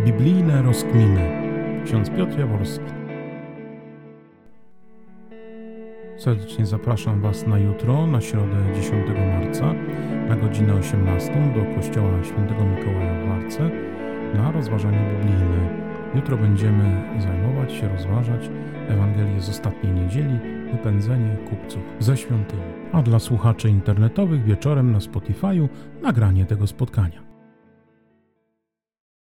Biblijne rozkminy. Ksiądz Piotr Jaworski. Serdecznie zapraszam Was na jutro, na środę 10 marca, na godzinę 18 do Kościoła Świętego Mikołaja w Warce na rozważanie biblijne. Jutro będziemy zajmować się, rozważać Ewangelię z ostatniej niedzieli, wypędzenie kupców ze świątyni. A dla słuchaczy internetowych wieczorem na Spotify'u nagranie tego spotkania.